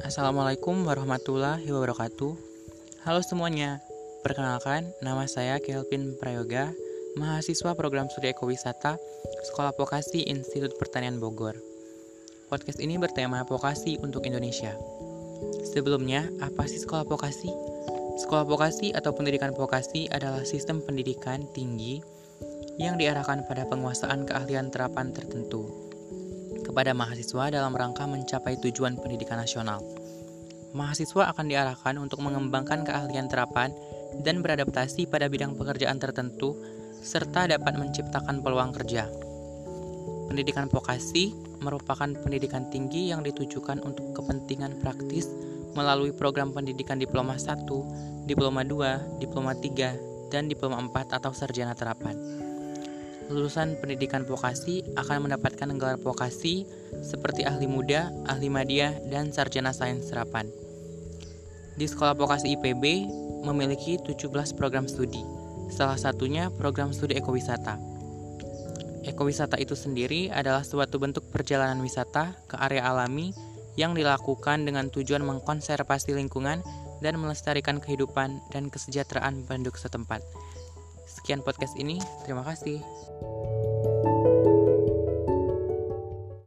Assalamualaikum warahmatullahi wabarakatuh. Halo semuanya, perkenalkan nama saya Kelvin Prayoga, mahasiswa program studi ekowisata Sekolah Vokasi Institut Pertanian Bogor. Podcast ini bertema vokasi untuk Indonesia. Sebelumnya, apa sih sekolah vokasi? Sekolah vokasi atau pendidikan vokasi adalah sistem pendidikan tinggi yang diarahkan pada penguasaan keahlian terapan tertentu kepada mahasiswa dalam rangka mencapai tujuan pendidikan nasional. Mahasiswa akan diarahkan untuk mengembangkan keahlian terapan dan beradaptasi pada bidang pekerjaan tertentu serta dapat menciptakan peluang kerja. Pendidikan vokasi merupakan pendidikan tinggi yang ditujukan untuk kepentingan praktis melalui program pendidikan Diploma 1, Diploma 2, Diploma 3, dan Diploma 4 atau Sarjana Terapan. Lulusan pendidikan vokasi akan mendapatkan gelar vokasi seperti ahli muda, ahli media, dan sarjana sains terapan. Di Sekolah Vokasi IPB memiliki 17 program studi, salah satunya program studi ekowisata. Ekowisata itu sendiri adalah suatu bentuk perjalanan wisata ke area alami yang dilakukan dengan tujuan mengkonservasi lingkungan dan melestarikan kehidupan dan kesejahteraan penduduk setempat. Sekian podcast ini, terima kasih.